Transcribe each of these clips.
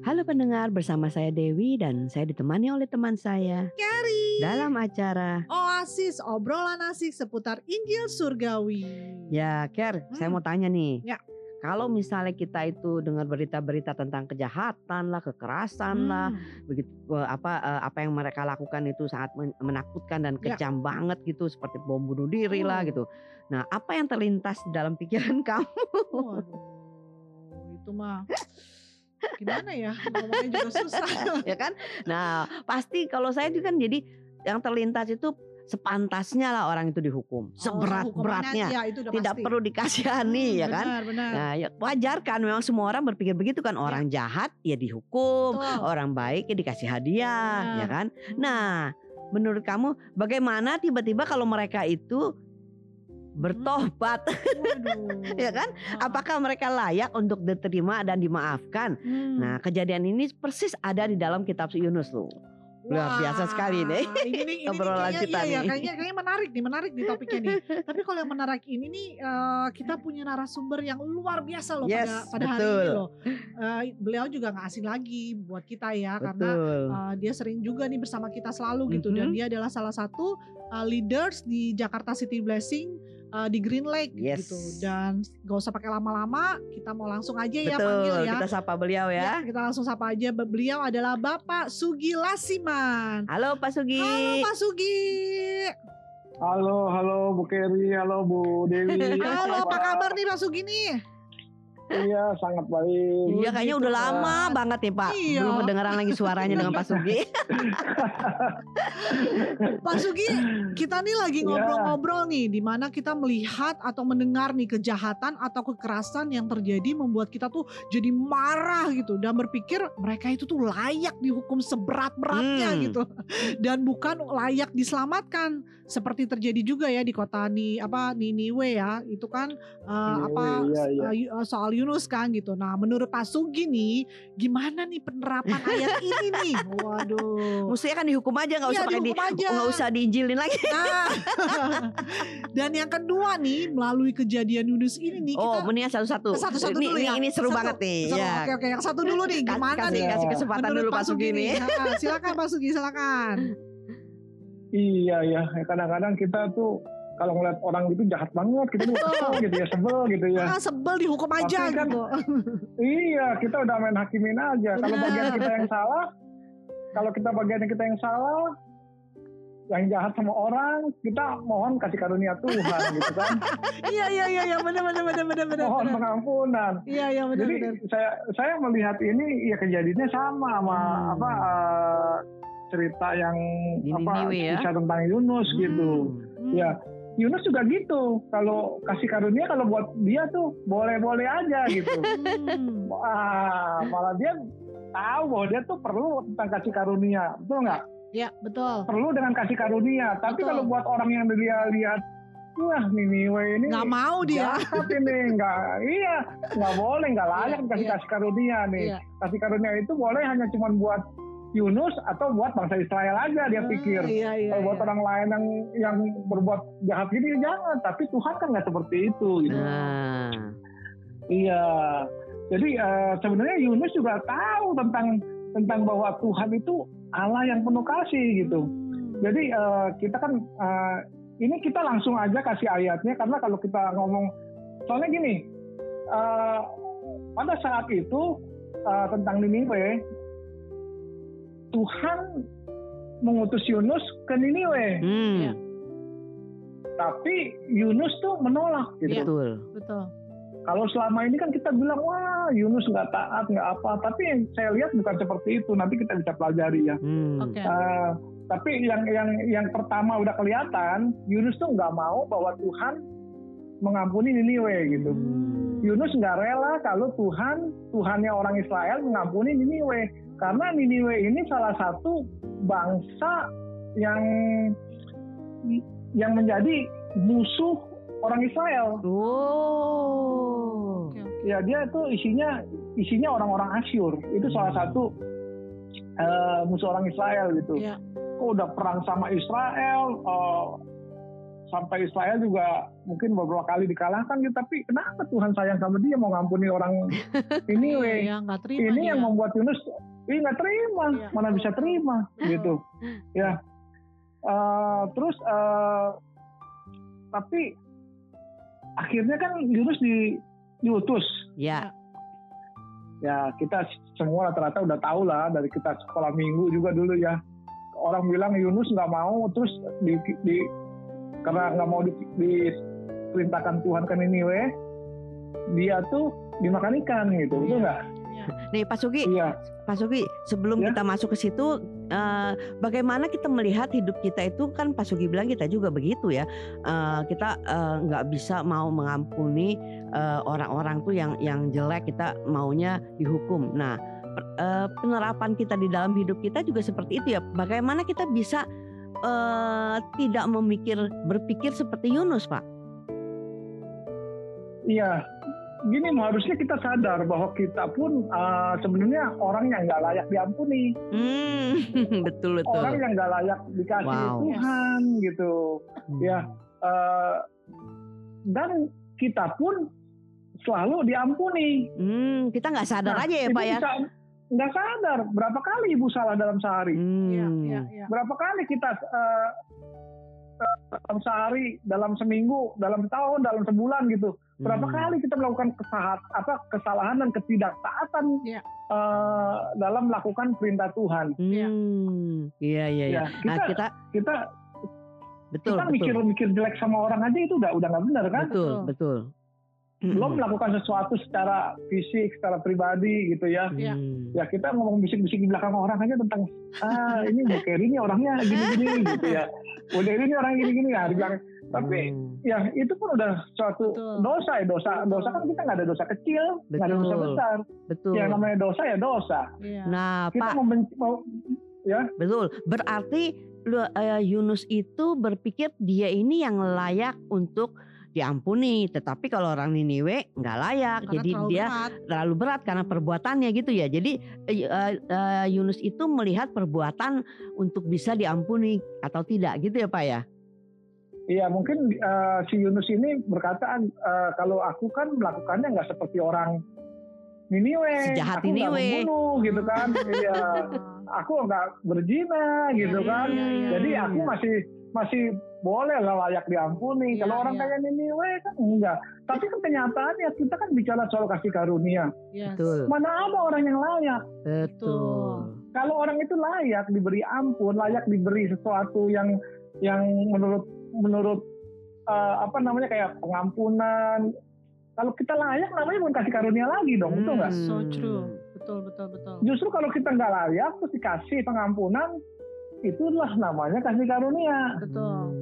Halo pendengar, bersama saya Dewi dan saya ditemani oleh teman saya Carrie. dalam acara Oasis obrolan asik seputar Injil Surgawi. Ya, Ker, saya Hmm. mau tanya nih. Ya. Kalau misalnya kita itu dengar berita-berita tentang kejahatan lah, kekerasan lah, Hmm. begitu eh, apa eh, apa yang mereka lakukan itu sangat men- menakutkan dan Ya. kejam banget gitu, seperti bom bunuh diri lah Hmm. gitu. Nah, apa yang terlintas dalam pikiran kamu? Waduh, itu mah gimana ya ngomongnya juga susah. ya kan? Nah, pasti kalau saya itu kan jadi yang terlintas itu sepantasnya lah orang itu dihukum, Oh, hukumannya seberat-beratnya. ya, itu Tidak pasti. perlu dikasihani Hmm, ya kan? Benar, benar. Nah, ya wajar kan memang semua orang berpikir begitu kan. Orang jahat ya dihukum, Betul. orang baik ya dikasih hadiah, Benar. ya kan? Hmm. Nah, menurut kamu bagaimana tiba-tiba kalau mereka itu bertobat, ya kan? Apakah mereka layak untuk diterima dan dimaafkan? Hmm. Nah, kejadian ini persis ada di dalam kitab Yunus loh. Luar biasa sekali nih. Ini ini Obrolan kayaknya, kita iya, iya, nih. kayaknya, kayaknya menarik nih, menarik nih topiknya nih. Tapi kalau yang menarik ini nih, eh, kita punya narasumber yang luar biasa loh Yes, pada pada hari ini loh. Eh, beliau juga nggak asing lagi buat kita ya, karena Betul. Uh, dia sering juga nih bersama kita selalu gitu dan Mhm. dia adalah salah satu uh, leaders di Jakarta City Blessing uh, di Green Lake Yes. gitu dan gak usah pakai lama-lama kita mau langsung aja ya panggil Betul. ya. Kita sapa beliau Ya, ya. kita langsung sapa aja beliau adalah Bapak Sugi Lasiman. Halo Pak Sugi. Halo Pak Sugi. Halo, halo Bu Keri, halo Bu Dewi. Halo apa kabar nih Pak Sugi nih? Iya, sangat baik. Iya kayaknya gitu udah kan. lama banget nih Pak. Iya. Belum kedengeran lagi suaranya dengan Pak Sugi. Pak Sugi, kita nih lagi Iya. ngobrol-ngobrol nih di mana kita melihat atau mendengar nih kejahatan atau kekerasan yang terjadi membuat kita tuh jadi marah gitu dan berpikir mereka itu tuh layak dihukum seberat-beratnya Hmm. gitu dan bukan layak diselamatkan seperti terjadi juga ya di kota ni apa Niniwe ya itu kan uh, Niniwe, apa iya, iya. uh, yu- uh, soal Yunus kan gitu. Nah, menurut Pak Sugi nih gimana nih penerapan ayat ini nih? Waduh. Mestinya kan dihukum aja nggak usah pakai di nggak usah diinjilin lagi. Nah, dan yang kedua nih melalui kejadian Yunus ini nih Oh, kita mendingan satu-satu. Satu-satu ini, dulu ini, ya. ini seru Satu. banget nih. Satu, ya. Oke oke yang satu dulu nih gimana kasih, nih? kasih kesempatan Menurut dulu Pak Sugi nih. Ha, silakan Pak Sugi silakan. Iya, ya. Kadang-kadang kita tuh kalau ngeliat orang gitu jahat banget, kita tuh kesel gitu ya, sebel gitu ya. Ah, sebel dihukum aja Tapi kan- gitu. Iya, kita udah main hakimin aja. Kalau bagian kita yang salah, kalau kita bagian kita yang salah, yang jahat sama orang, kita mohon kasih karunia Tuhan gitu kan. iya iya iya iya benar benar benar benar benar. Mohon pengampunan. Iya iya benar Jadi benar. saya saya melihat ini ya kejadiannya sama sama Hmm. apa eh, cerita yang Di apa ya? kisah tentang Yunus gitu. Hmm. Ya Yunus juga gitu. Kalau kasih karunia kalau buat dia tuh boleh-boleh aja gitu. Hmm. Wah, malah dia tahu bahwa dia tuh perlu tentang kasih karunia, betul nggak? Ya betul. Perlu dengan kasih karunia. Tapi Betul. kalau buat orang yang dia lihat, wah Niniwe ini Nggak mau dia. jahat ini, nggak, iya, nggak boleh, nggak layak Iya, dikasih iya. kasih karunia nih. Iya. Kasih karunia itu boleh hanya cuma buat Yunus atau buat bangsa Israel aja dia Ah, pikir. Iya iya. Kalau buat iya. orang lain yang yang berbuat jahat gini jangan. Tapi Tuhan kan nggak seperti itu. Gitu. Nah, Iya. Jadi eh, sebenarnya Yunus juga tahu tentang tentang bahwa Tuhan itu Allah yang penuh kasih gitu. Hmm. Jadi eh, kita kan eh, ini kita langsung aja kasih ayatnya karena kalau kita ngomong soalnya gini eh, pada saat itu eh, tentang Niniwe Tuhan mengutus Yunus ke Niniwe, hmm, Iya. tapi Yunus tuh menolak gitu. betul. Betul. Kalau selama ini kan kita bilang wah Yunus nggak taat nggak apa, tapi yang saya lihat bukan seperti itu. Nanti kita bisa pelajari ya. Hmm. Oke. Eh, tapi yang yang yang pertama udah kelihatan Yunus tuh nggak mau bahwa Tuhan mengampuni Niniwe gitu. Hmm. Yunus nggak rela kalau Tuhan Tuhannya orang Israel mengampuni Niniwe karena Niniwe ini salah satu bangsa yang yang menjadi musuh orang Israel. Oh. Ya dia tuh isinya isinya orang-orang Asyur. Itu salah satu eh, musuh orang Israel gitu. Iya. Kok udah perang sama Israel, eh, sampai Israel juga mungkin beberapa kali dikalahkan gitu tapi kenapa Tuhan sayang sama dia mau ngampuni orang ini weh terima ini dia. yang membuat Yunus ini nggak terima Iya. mana bisa terima gitu ya Eh, terus eh, tapi akhirnya kan Yunus di diutus. Ya, ya kita semua rata-rata udah tahu lah dari kita sekolah minggu juga dulu ya. Orang bilang Yunus nggak mau terus di, di karena nggak mau di, diperintahkan Tuhan ke Niniwe dia tuh dimakan ikan gitu betul Iya. nggak? Nih Pak Sugi, iya. Pak Sugi, sebelum Ya. kita masuk ke situ, eh, bagaimana kita melihat hidup kita itu kan Pak Sugi bilang kita juga begitu ya. Eh, kita eh, nggak bisa mau mengampuni orang-orang tuh yang yang jelek kita maunya dihukum. Nah, per- eh, penerapan kita di dalam hidup kita juga seperti itu ya. Bagaimana kita bisa eh, tidak memikir berpikir seperti Yunus, Pak? iya gini harusnya kita sadar bahwa kita pun uh, sebenarnya orang yang nggak layak diampuni Hmm, betul betul. orang yang nggak layak dikasih Wow. Tuhan gitu Hmm. ya eh, dan kita pun selalu diampuni Hmm, kita nggak sadar Nah, aja ya Pak ya. bisa nggak sadar berapa kali ibu salah dalam sehari Iya, Hmm. iya, iya. berapa kali kita eh, dalam sehari dalam seminggu dalam tahun dalam sebulan gitu berapa Hmm. kali kita melakukan kesalahan apa kesalahan dan ketidaktaatan Iya. eh, dalam melakukan perintah Tuhan Iya. Hmm, iya iya iya. ya Nah kita kita kita betul kita betul mikir-mikir jelek sama orang aja itu udah udah nggak benar kan betul Betul. betul. belum melakukan sesuatu secara fisik secara pribadi gitu ya Iya. Hmm. ya kita ngomong bisik-bisik di belakang orang aja tentang ah ini Kerry ini orangnya gini-gini gitu ya Kerry ini orang gini-gini ya dibilang tapi Hmm. ya itu pun udah suatu Betul. dosa ya dosa dosa kan kita nggak ada dosa kecil nggak ada dosa Betul. besar betul. yang namanya dosa ya dosa Iya. Nah kita Pak membenci mau betul berarti lu- eh, Yunus itu berpikir dia ini yang layak untuk diampuni, tetapi kalau orang Niniwe nggak layak, Karena jadi terlalu dia berat. terlalu berat karena perbuatannya gitu ya. Jadi eh, eh, Yunus itu melihat perbuatan untuk bisa diampuni atau tidak gitu ya Pak ya? Iya mungkin eh, si Yunus ini berkata eh, kalau aku kan melakukannya nggak seperti orang Niniwe, Sejahat aku nggak membunuh gitu kan, iya aku nggak berzina gitu Iya, kan, iya, iya, jadi aku masih masih boleh lah layak diampuni. Iya, kalau orang iya. kayak Niniwe kan enggak. Tapi kan kenyataannya kita kan bicara soal kasih karunia. yes. Betul, Mana ada orang yang layak? betul. Kalau orang itu layak diberi ampun, layak diberi sesuatu yang yang menurut menurut eh, apa namanya kayak pengampunan. Kalau kita layak namanya bukan kasih karunia lagi dong, betul nggak? So Hmm. true. Betul, betul, betul. Justru kalau kita nggak layak terus dikasih pengampunan, itulah namanya kasih karunia, Betul. Hmm.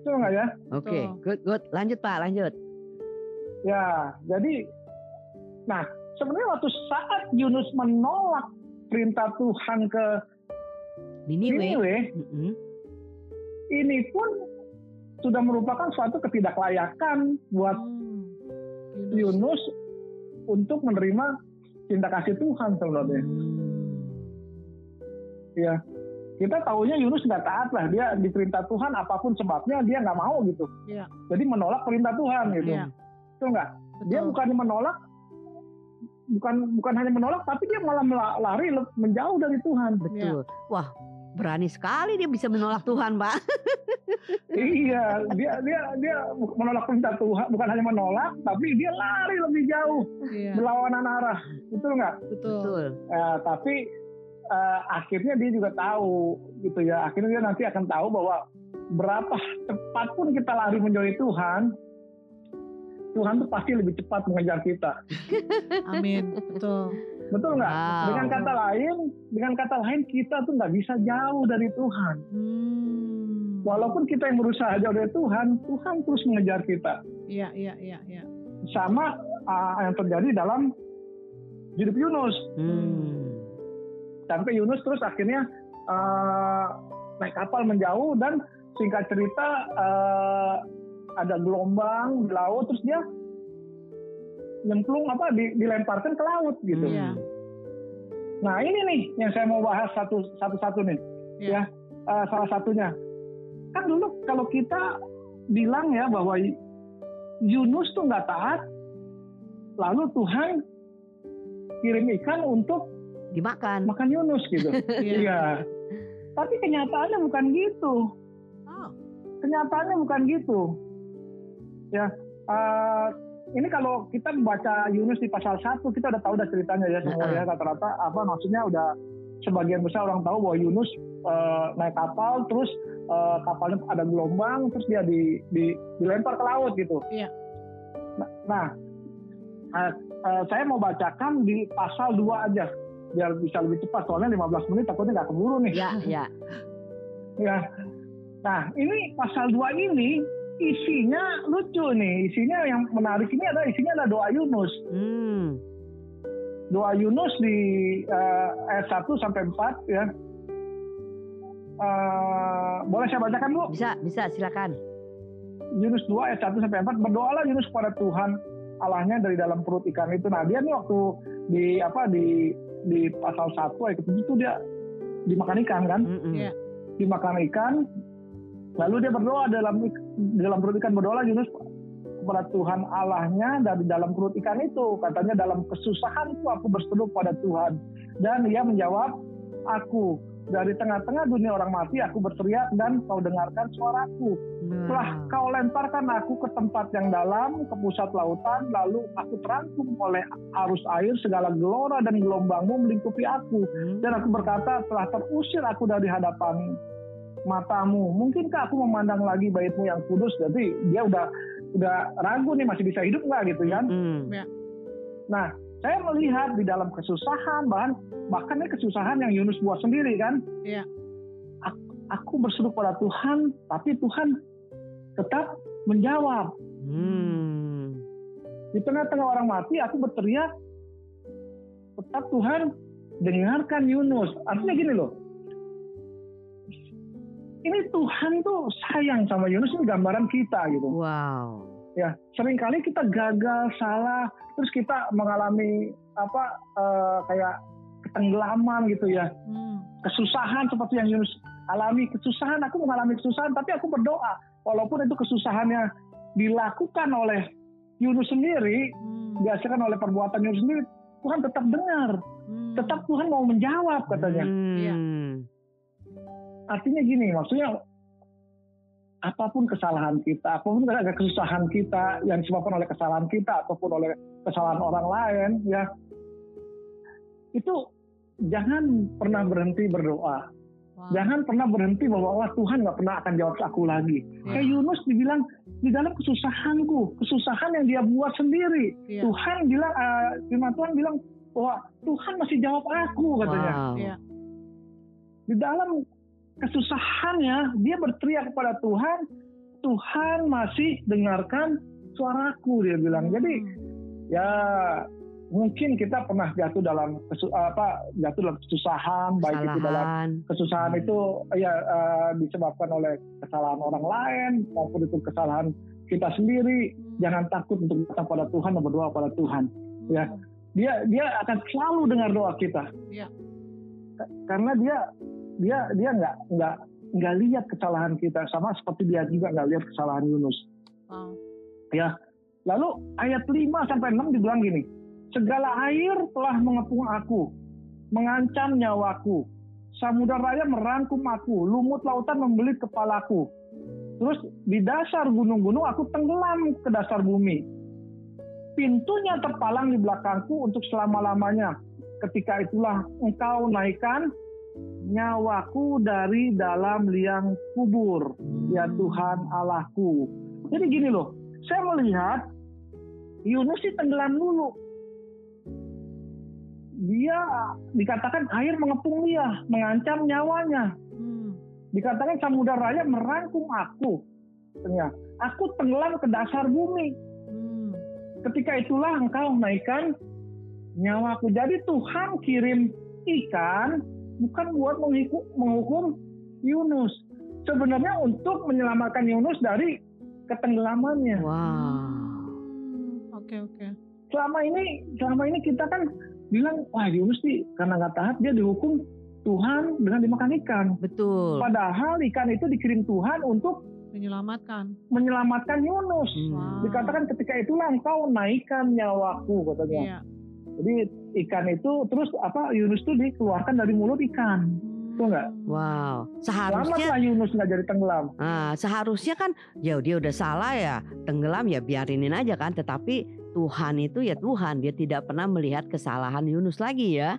betul nggak ya? Oke, Betul. good, good. Lanjut Pak, lanjut. Ya, jadi, nah sebenarnya waktu saat Yunus menolak perintah Tuhan ke Niniwe. Niniwe, Mm-mm. ini pun sudah merupakan suatu ketidaklayakan buat Hmm. Yunus untuk menerima cinta kasih Tuhan sebenarnya. Hmm. Ya, kita tahunya Yunus nggak taat lah. Dia diperintah Tuhan apa pun sebabnya dia nggak mau gitu. Iya. Jadi menolak perintah Tuhan gitu. Iya. Betul nggak? Dia bukannya menolak, bukan bukan hanya menolak, tapi dia malah lari menjauh dari Tuhan. Betul. Wah, berani sekali dia bisa menolak Tuhan, Pak. iya, dia dia dia menolak perintah Tuhan, bukan hanya menolak, tapi dia lari lebih jauh Iya. berlawanan arah. Betul nggak? Betul. Betul. Eh, tapi eh, akhirnya dia juga tahu gitu ya. Akhirnya dia nanti akan tahu bahwa berapa cepat pun kita lari menjauhi Tuhan, Tuhan tuh pasti lebih cepat mengejar kita. Amin. Betul. Betul nggak? Wow. Dengan kata lain, dengan kata lain kita tuh nggak bisa jauh dari Tuhan. Hmm. Walaupun kita yang berusaha jauh dari Tuhan, Tuhan terus mengejar kita. Iya, iya, iya, iya. Sama ah, yang terjadi dalam hidup Yunus. Hmm. Sampai Yunus terus akhirnya ah, naik kapal menjauh dan singkat cerita ah, ada gelombang di laut terus dia nyemplung apa di- dilemparkan ke laut gitu. Hmm. Iya. Nah ini nih yang saya mau bahas satu satu satu nih Iya. ya Eh, salah satunya kan dulu kalau kita bilang ya bahwa Yunus tuh nggak taat, lalu Tuhan kirim ikan untuk Dimakan. makan Yunus gitu. Iya. Iya. Tapi kenyataannya bukan gitu. Oh, Kenyataannya bukan gitu. Ya, eh, ini kalau kita membaca Yunus di pasal 1 kita udah tahu udah ceritanya ya semua ya rata-rata apa maksudnya udah sebagian besar orang tahu bahwa Yunus eh, naik kapal terus eh, kapalnya ada gelombang terus dia di, di- dilempar ke laut gitu. Iya. Nah, nah, eh, eh, saya mau bacakan di pasal 2 aja biar bisa lebih cepat soalnya 15 menit takutnya nggak keburu nih. Ya, ya. Ya. Nah, ini pasal 2 ini isinya lucu nih. Isinya yang menarik ini adalah isinya adalah doa Yunus. Hmm. Doa Yunus di eh, ayat 1 sampai 4 ya. Eh, boleh saya bacakan Bu? Bisa, bisa silakan. Yunus 2 ayat 1 sampai 4 berdoalah Yunus kepada Tuhan Allahnya dari dalam perut ikan itu. Nah, dia nih waktu di apa di di pasal 1 ayat 7 itu dia dimakan ikan kan? Mm-mm. Iya. dimakan ikan lalu dia berdoa dalam dalam perut ikan berdoa Yunus kepada Tuhan Allahnya dari dalam perut ikan itu katanya dalam kesusahanku aku berseru pada Tuhan dan ia menjawab aku dari tengah-tengah dunia orang mati aku berteriak dan kau dengarkan suaraku telah Nah. kau lemparkan aku ke tempat yang dalam ke pusat lautan lalu aku terangkum oleh arus air segala gelora dan gelombangmu melingkupi aku Hmm. dan aku berkata, telah terusir aku dari hadapan matamu. Mungkinkah aku memandang lagi baitmu yang kudus? Jadi dia udah udah ragu nih masih bisa hidup nggak gitu kan? Mm. Nah, saya melihat di dalam kesusahan, bahkan bahkan ini kesusahan yang Yunus buat sendiri kan? Iya. Aku, aku berseru pada Tuhan, tapi Tuhan tetap menjawab. Hmm. Di tengah-tengah orang mati, aku berteriak, tetap Tuhan dengarkan Yunus. Artinya gini loh, ini Tuhan tuh sayang sama Yunus ini gambaran kita gitu. Wow. Ya, sering kali kita gagal, salah, terus kita mengalami apa eh, kayak ketenggelaman gitu ya, Hmm. kesusahan seperti yang Yunus alami, kesusahan. Aku mengalami kesusahan, tapi aku berdoa, walaupun itu kesusahannya dilakukan oleh Yunus sendiri, Hmm. dihasilkan oleh perbuatan Yunus sendiri, Tuhan tetap dengar, Hmm. tetap Tuhan mau menjawab katanya. Iya. Hmm. Artinya gini, maksudnya apa pun kesalahan kita, apa pun ada kesusahan kita yang disebabkan oleh kesalahan kita ataupun oleh kesalahan orang lain, ya itu jangan pernah berhenti berdoa, Wow. jangan pernah berhenti bahwa wah Tuhan nggak pernah akan jawab aku lagi. Iya. Kayak Yunus dibilang di dalam kesusahanku, kesusahan yang dia buat sendiri, Iya. Tuhan bilang, eh, firman Tuhan bilang bahwa Tuhan masih jawab aku katanya. Wow. Iya. di dalam kesusahannya dia berteriak kepada Tuhan, Tuhan masih dengarkan suaraku dia bilang. Jadi Hmm. ya mungkin kita pernah jatuh dalam kesu- apa jatuh dalam kesusahan baik itu dalam Kesalahan. kesusahan itu ya eh, disebabkan oleh kesalahan orang lain maupun itu kesalahan kita sendiri. Jangan takut untuk datang pada Tuhan dan berdoa pada Tuhan. ya. Hmm. Dia dia akan selalu dengar doa kita. Ka- Karena dia dia dia nggak nggak nggak lihat kesalahan kita sama seperti dia juga nggak lihat kesalahan Yunus. Wow. Ya. Lalu ayat 5 sampai 6 dibilang gini. Segala air telah mengepung aku, mengancam nyawaku. Samudra raya merangkum aku, lumut lautan membelit kepalaku. Terus di dasar gunung-gunung aku tenggelam ke dasar bumi. Pintunya terpalang di belakangku untuk selama-lamanya. Ketika itulah engkau naikkan nyawaku dari dalam liang kubur. Ya Hmm. Tuhan Allahku. Jadi gini loh, saya melihat Yunus sih tenggelam dulu. Dia dikatakan air mengepung dia, mengancam nyawanya. Hmm. Dikatakan samudra raya merangkum aku. Katanya, Aku tenggelam ke dasar bumi. Hmm. Ketika itulah engkau naikkan nyawaku. Jadi Tuhan kirim ikan bukan buat menghukum, menghukum Yunus. Sebenarnya untuk menyelamatkan Yunus dari ketenggelamannya. Wow. Hmm. Oke oke. selama ini selama ini kita kan bilang wah Yunus nih karena nggak taat dia dihukum Tuhan dengan dimakan ikan. Betul. Padahal ikan itu dikirim Tuhan untuk Menyelamatkan. menyelamatkan Yunus. Hmm. Wow. Dikatakan ketika itulah engkau naikkan nyawaku katanya. Iya. Jadi ikan itu terus apa Yunus itu dikeluarkan dari mulut ikan. Betul nggak? Wow, seharusnya Selamatlah Yunus nggak jadi tenggelam. ah, seharusnya kan ya dia udah salah ya tenggelam ya biarinin aja kan. Tetapi Tuhan itu ya Tuhan dia tidak pernah melihat kesalahan Yunus lagi ya.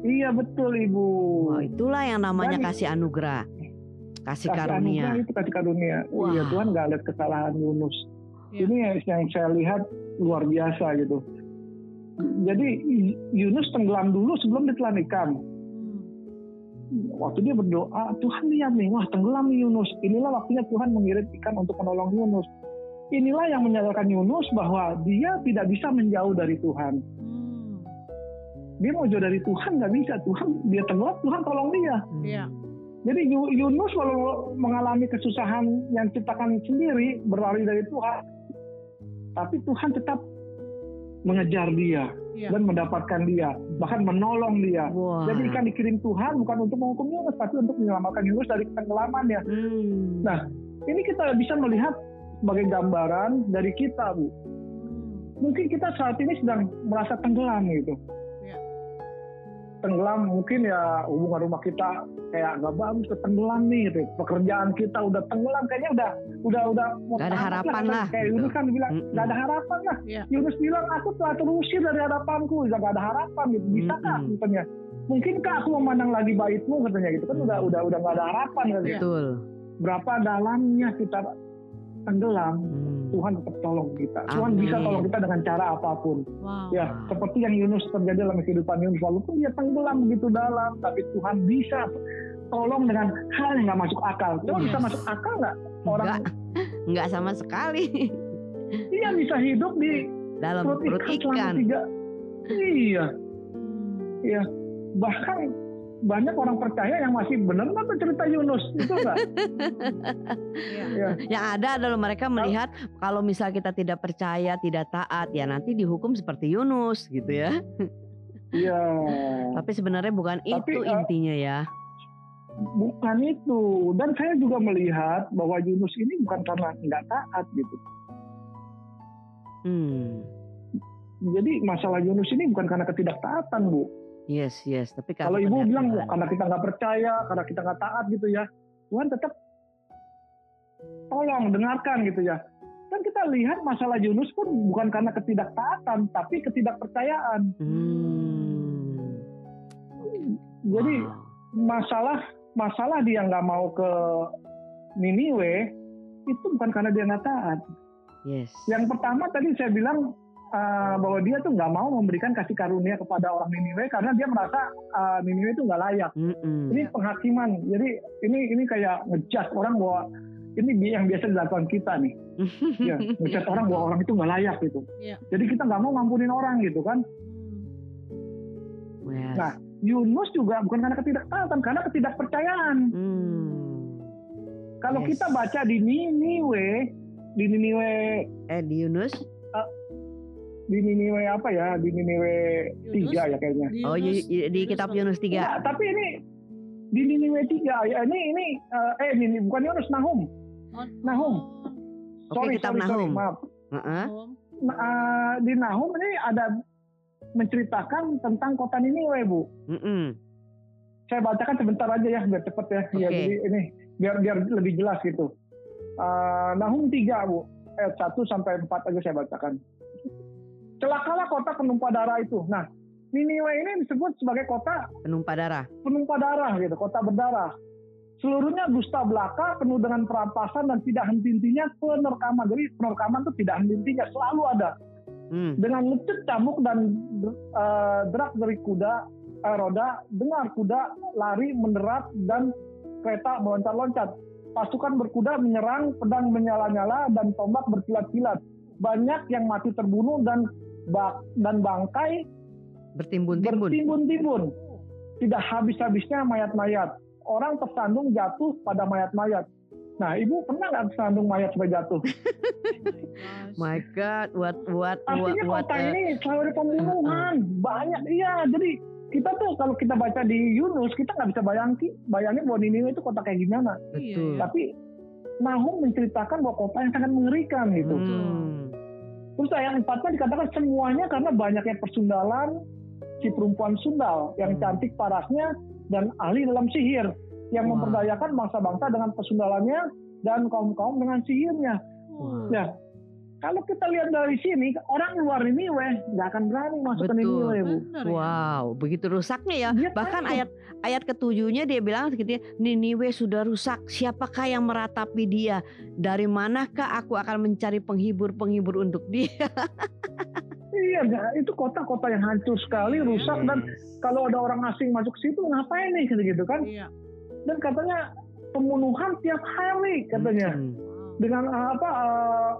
Iya betul ibu. Wah itulah yang namanya Dan- kasih anugerah, kasih Kasih karunia. anugerah itu kasih karunia. Wah. Iya Tuhan nggak lihat kesalahan Yunus. Iya. Ini yang- yang saya lihat luar biasa gitu. Jadi Yunus tenggelam dulu sebelum ditelan ikan. Hmm. Waktu dia berdoa, Tuhan lihat nih, wah tenggelam nih Yunus. Inilah waktunya Tuhan mengirim ikan untuk menolong Yunus. Inilah yang menyadarkan Yunus bahwa dia tidak bisa menjauh dari Tuhan. Hmm. Dia mau jauh dari Tuhan nggak bisa. Tuhan dia tenggelam, Tuhan tolong dia. Hmm. Iya. Jadi Yu- Yunus walau mengalami kesusahan yang ciptakan sendiri, berlari dari Tuhan, tapi Tuhan tetap mengejar dia Iya. dan mendapatkan dia, bahkan menolong dia. Wah. Jadi ikan dikirim Tuhan bukan untuk menghukum Yunus, tapi untuk menyelamatkan Yunus dari tenggelamnya. Hmm. Nah, Ini kita bisa melihat sebagai gambaran dari kita, Bu. Hmm. Mungkin kita saat ini sedang merasa tenggelam gitu. Iya. Tenggelam mungkin ya hubungan rumah kita kayak nggak bagus, tenggelam nih gitu. Pekerjaan kita udah tenggelam, kayaknya udah udah udah mau Nggak ada harapan lah, Kayak gitu. Yunus kan bilang Mm-mm. nggak ada harapan lah. Iya. Yunus bilang aku telah terusir dari hadapanku, udah nggak ada harapan gitu. Bisakah Mm-mm. katanya? Mungkinkah aku memandang lagi baitmu katanya gitu kan udah udah udah nggak ada harapan katanya. Iya. Betul. Berapa dalamnya kita tenggelam, Hmm. Tuhan tetap tolong kita. Tuhan bisa Amin. tolong kita dengan cara apa pun. Wow. Ya, seperti yang Yunus terjadi dalam kehidupan Yunus, walaupun dia tenggelam begitu dalam, tapi Tuhan bisa tolong dengan hal yang nggak masuk akal. Coba Yes. bisa masuk akal nggak? Orang Enggak, enggak sama sekali. dia bisa hidup di Dalam perut ikan ikan. tiga. Iya, Hmm. iya. Bahkan banyak orang percaya yang masih benar tuh cerita Yunus itu enggak? Iya. ya. Yang ada adalah mereka melihat kalau misal kita tidak percaya, tidak taat, ya nanti dihukum seperti Yunus gitu ya. Iya. Tapi sebenarnya bukan Tapi, itu eh, intinya ya. Bukan itu. Dan saya juga melihat bahwa Yunus ini bukan karena nggak taat gitu. Hmm. Jadi masalah Yunus ini bukan karena ketidaktaatan, Bu. Yes, yes. Tapi Kalau ibu bilang Tuhan. karena kita nggak percaya, karena kita nggak taat gitu ya, Tuhan tetap tolong dengarkan gitu ya. Dan kita lihat masalah Yunus pun bukan karena ketidaktaatan, tapi ketidakpercayaan. Hmm. Jadi Wow. masalah masalah dia nggak mau ke Niniwe itu bukan karena dia nggak taat. Yes. Yang pertama tadi saya bilang uh, bahwa dia tuh nggak mau memberikan kasih karunia kepada orang Niniwe karena dia merasa uh, Niniwe itu nggak layak. Mm-mm. Ini penghakiman. Jadi ini ini kayak ngejudge orang bahwa ini bi- yang biasa dilakukan kita nih. Ya, ngejudge orang bahwa orang itu nggak layak gitu. Iya. Jadi kita nggak mau ngampunin orang gitu kan. Hmm. Yes. Nah, Yunus juga bukan karena ketidaktaatan, karena ketidakpercayaan. Hmm. Kalau Yes. kita baca di Niniwe, di Niniwe, Eh di Yunus? Di Niniwe apa ya? Di Niniwe tiga ya kayaknya. Di Oh Yunus- di, di kitab Yunus 3. Enggak, tapi ini di Niniwe tiga ya ini ini eh, eh ini bukan Yunus Nahum. Oh, Nahum. Oke, Sorry, kitab sorry, sorry, Nahum. maaf. Heeh. Nahum. Nah, eh, di Nahum ini ada menceritakan tentang kota Niniwe, Bu. Mm-mm. Saya bacakan sebentar aja ya, biar cepet ya. Ya, Oke. jadi ini biar biar lebih jelas gitu. Eh, Nahum 3, Bu. Ayat 1 sampai 4 aja saya bacakan. Celakalah kota penumpah darah itu. Nah, Niniwe ini disebut sebagai kota Penumpah darah. penumpah darah gitu, kota berdarah. Seluruhnya dusta belaka, penuh dengan perampasan dan tidak henti-hentinya penerkaman. Jadi penerkaman itu tidak henti-hentinya, selalu ada. Hmm. Dengan ngecut cambuk dan eh, derak dari kuda, eh, roda, dengar kuda lari menderat dan kereta meloncat-loncat. Pasukan berkuda menyerang, pedang menyala-nyala dan tombak berkilat-kilat. Banyak yang mati terbunuh dan bak dan bangkai Bertimbun-timbun. bertimbun-timbun. Tidak habis-habisnya mayat-mayat. Orang tersandung jatuh pada mayat-mayat. Nah, ibu pernah nggak tersandung mayat sampai jatuh? My God, what what what Artinya what kota a- ini selalu ada pembunuhan. Banyak, iya. Jadi kita tuh kalau kita baca di Yunus kita nggak bisa bayangin bayangin bahwa Niniwe itu kota kayak gimana. Betul. Tapi Nahum menceritakan bahwa kota yang sangat mengerikan gitu. Hmm. Terus ayat empatnya dikatakan semuanya karena banyaknya persundalan si perempuan sundal yang Hmm. cantik parasnya dan ahli dalam sihir yang Wah. memperdayakan bangsa-bangsa dengan persundalannya dan kaum-kaum dengan sihirnya. Wah. Ya, kalau kita lihat dari sini orang luar Niniwe nggak akan berani masuk ke Betul. Niniwe, bu. Ya. Wow, begitu rusaknya ya. Dia Bahkan takut. ayat ayat ketujuhnya dia bilang gitu ya, Niniwe sudah rusak. Siapakah yang meratapi dia? Dari manakah aku akan mencari penghibur-penghibur untuk dia? Iya, itu kota-kota yang hancur sekali, Iya. rusak dan kalau ada orang asing masuk situ ngapain nih gitu kan? Iya. Dan katanya pembunuhan tiap hari katanya. Hmm. Dengan uh, apa uh,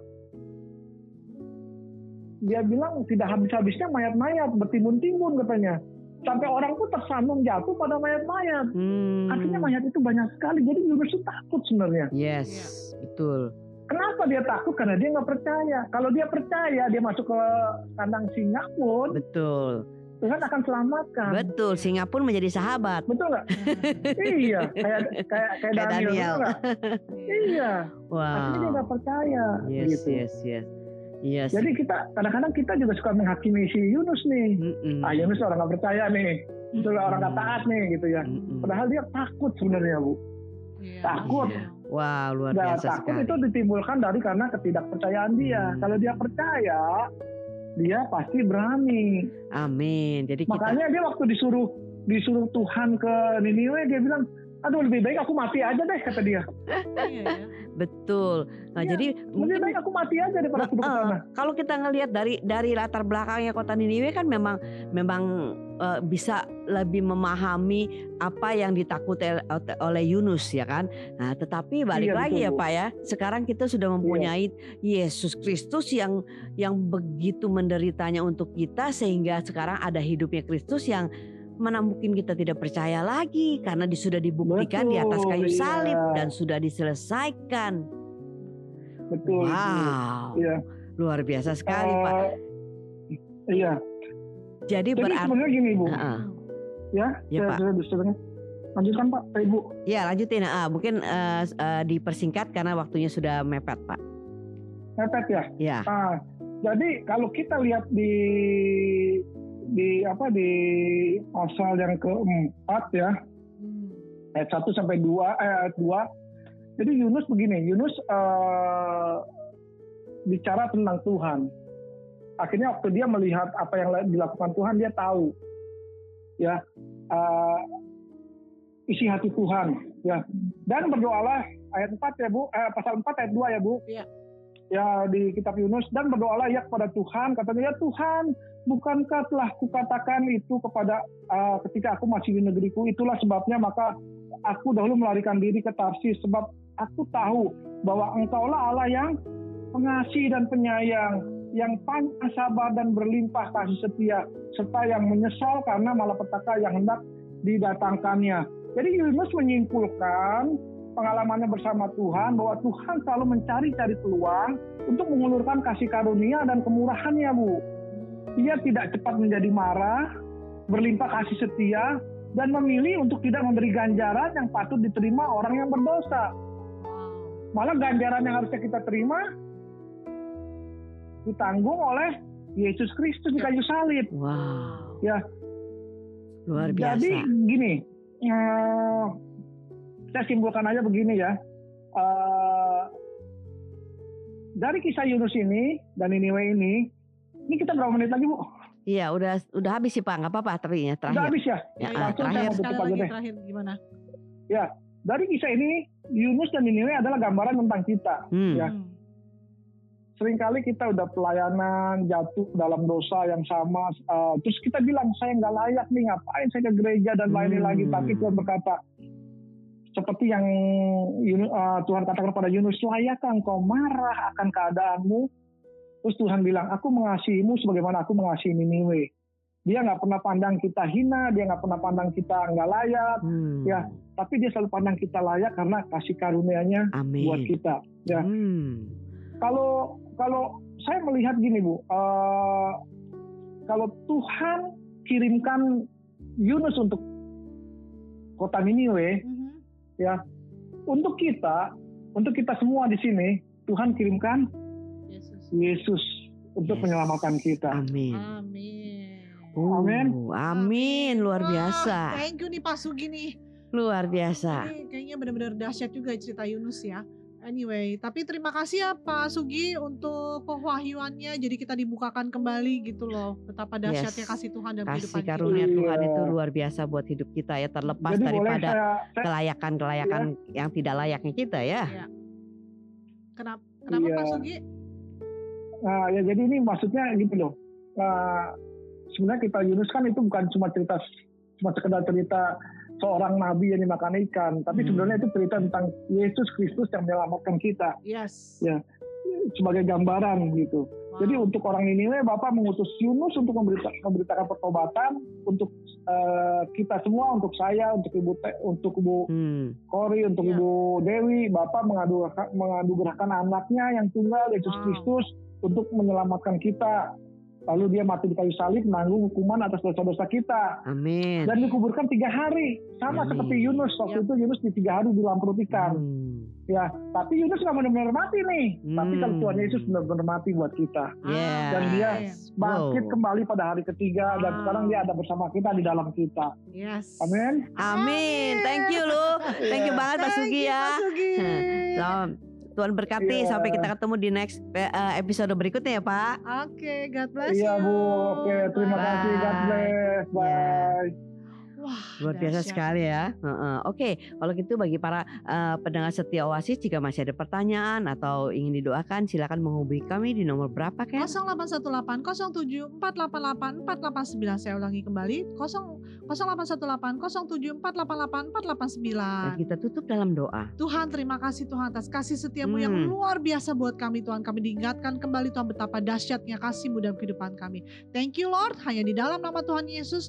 dia bilang tidak habis-habisnya mayat-mayat bertimbun-timbun katanya sampai orang pun tersandung jatuh pada mayat-mayat Hmm. artinya mayat itu banyak sekali jadi Yunus itu takut sebenarnya Yes, betul. kenapa dia takut karena dia nggak percaya kalau dia percaya dia masuk ke kandang singa pun Betul. Tuhan akan selamatkan Betul, singa pun menjadi sahabat. betul nggak iya kayak kayak kayak Kayak Daniel, Daniel. iya artinya dia Wow. nggak percaya Yes, gitu yes, yes. Yes. Jadi kita kadang-kadang kita juga suka menghakimi si Yunus nih. Mm-mm. Ah Yunus orang nggak percaya nih, itu orang nggak taat nih gitu ya. Mm-mm. Padahal dia takut sebenarnya bu. Iya. Takut. Iya. Wow, luar Nah, biasa takut sekali. itu ditimbulkan dari karena ketidakpercayaan dia. Hmm. Kalau dia percaya, dia pasti berani. Amin. Jadi kita Makanya dia waktu disuruh disuruh Tuhan ke Niniwe dia bilang, aduh lebih baik aku mati aja deh kata dia. Iya ya. betul. Nah, Iya, jadi mungkin baik aku mati aja daripada aku sana. kalau kita ngelihat dari dari latar belakangnya kota Niniwe kan memang memang eh, bisa lebih memahami apa yang ditakuti oleh- Yunus ya kan. Nah, tetapi balik Iya, lagi betul, ya Bu. Pak ya. Sekarang kita sudah mempunyai Yesus Kristus yang yang begitu menderitanya untuk kita sehingga sekarang ada hidupnya Kristus yang mana mungkin kita tidak percaya lagi karena sudah dibuktikan di atas kayu Betul, iya. salib dan sudah diselesaikan. Betul. Wow. Iya. Luar biasa sekali, Pak. Eh, Iya. Jadi Jadi berarti sebenarnya gini bu, Heeh. ya, Ya, saya, Pak. saya bisa lanjutkan Pak, Eh, Ibu. Ya, lanjutin. Ah, mungkin s- eh, dipersingkat karena waktunya sudah mepet, Pak. Mepet ya. Ya. Nah, jadi kalau kita lihat di di apa di pasal yang keempat ya. Hmm. ayat 1 sampai 2 eh, ayat 2 jadi Yunus begini Yunus eh, bicara tentang Tuhan. Akhirnya waktu dia melihat apa yang dilakukan Tuhan dia tahu. Ya eh, isi hati Tuhan ya. Dan berdoalah ayat 4 ya Bu eh, pasal 4 ayat 2 ya Bu. Iya. ya di kitab Yunus. Dan berdoalah ya kepada Tuhan katanya ya Tuhan bukankah telah kukatakan itu kepada uh, ketika aku masih di negeriku? Itulah sebabnya maka aku dahulu melarikan diri ke Tarsis. Sebab aku tahu bahwa engkaulah Allah yang pengasih dan penyayang yang panjang sabar dan berlimpah kasih setia serta yang menyesal karena malapetaka yang hendak didatangkannya. Jadi Yunus menyimpulkan pengalamannya bersama Tuhan bahwa Tuhan selalu mencari-cari peluang untuk mengulurkan kasih karunia dan kemurahannya Bu ia tidak cepat menjadi marah, berlimpah kasih setia, dan memilih untuk tidak memberi ganjaran yang patut diterima orang yang berdosa. Malah ganjaran yang harusnya kita terima ditanggung oleh Yesus Kristus di kayu salib. Wow. Ya. Luar biasa. Jadi gini, eh, saya simpulkan aja begini ya. Eh, dari kisah Yunus ini dan Niniwe ini, ini kita berapa menit lagi Bu? Iya, udah udah habis sih, Pak. nggak apa-apa tapi ya Udah terakhir. habis ya? Ya, Ya, langsung saya terakhir. mau Sekali aja lagi deh. terakhir gimana? Dari kisah ini, Yunus dan Niniwe adalah gambaran tentang kita. Hmm. Ya. Hmm. Seringkali kita udah pelayanan, jatuh dalam dosa yang sama, eh, terus kita bilang, saya nggak layak nih, ngapain saya ke gereja dan lainnya Hmm. lagi. Tapi Tuhan berkata, seperti yang Yunus- eh, Tuhan katakan kepada Yunus, layakkah engkau marah akan keadaanmu? Terus Tuhan bilang, aku mengasihimu sebagaimana aku mengasihi Niniwe. Dia nggak pernah pandang kita hina, dia nggak pernah pandang kita nggak layak, Hmm. Ya. tapi dia selalu pandang kita layak karena kasih karunia-Nya Amin. buat kita. Ya. Hmm. Kalau kalau saya melihat gini bu, eh, kalau Tuhan kirimkan Yunus untuk kota Niniwe, Mhm. ya untuk kita, untuk kita semua di sini, Tuhan kirimkan Yesus. Untuk Yes. menyelamatkan kita. Amin. Amin. Uh, Amin. Amin. Luar Wah, biasa. Thank you nih Pak Sugi nih. Luar biasa. Ini kayaknya benar-benar dahsyat juga cerita Yunus ya. Anyway, tapi terima kasih ya Pak Sugi untuk pewahyuannya. Jadi kita dibukakan kembali gitu loh. Betapa dahsyatnya Yes. kasih Tuhan dalam Kasih kehidupan karunia Iya. Tuhan itu luar biasa buat hidup kita ya terlepas Jadi daripada kelayakan-kelayakan yang tidak layaknya kita ya. kita. Kenapa? Kenapa Iya. Pak Sugi? Nah, ya jadi ini maksudnya gitu loh. Nah, sebenarnya kita Yunus kan itu bukan cuma cerita cuma sekedar cerita seorang nabi yang dimakan ikan, tapi Hmm. sebenarnya itu cerita tentang Yesus Kristus yang menyelamatkan kita Yes. Ya. sebagai gambaran gitu. Jadi untuk orang Niniwe, Bapak mengutus Yunus untuk memberita, memberitakan pertobatan untuk eh, kita semua, untuk saya, untuk ibu Te- untuk ibu Hmm. Kori, untuk Iya. ibu Dewi, Bapak mengadu mengadugerahkan anaknya yang tunggal Yesus Wow. Kristus untuk menyelamatkan kita. Lalu dia mati di kayu salib menanggung hukuman atas dosa-dosa kita Amin. dan dikuburkan tiga hari sama Amin. seperti Yunus waktu Yap. itu Yunus di tiga hari di dalam perut ikan Hmm. ya tapi Yunus nggak benar-benar mati nih tapi kalau Hmm. Tuhan Yesus benar-benar mati buat kita Yes. Dan dia bangkit Wow. kembali pada hari ketiga dan Wow. sekarang dia ada bersama kita di dalam kita Yes. amin Amin. Thank you lu. Thank you Iya. banget Pak Thank Sugi you, ya. Pak Sugi. Salam. Tuhan berkati Iya. sampai kita ketemu di next eh, episode berikutnya ya Pak. Oke, God bless iya you. Bu oke terima Bye. kasih God bless bye Ya. Wah, Luar biasa dahsyat. sekali ya. Heeh. Oke, kalau gitu bagi para eh, pendengar setia Oasis jika masih ada pertanyaan atau ingin didoakan silakan menghubungi kami di nomor berapa Ken? 0818 07 488 489 saya ulangi kembali 0 0818 07 488 Dan 489 kita tutup dalam doa. Tuhan terima kasih Tuhan atas kasih setiamu yang Hmm. luar biasa buat kami Tuhan kami diingatkan kembali Tuhan betapa dahsyatnya kasihmu dalam kehidupan kami thank you Lord hanya di dalam nama Tuhan Yesus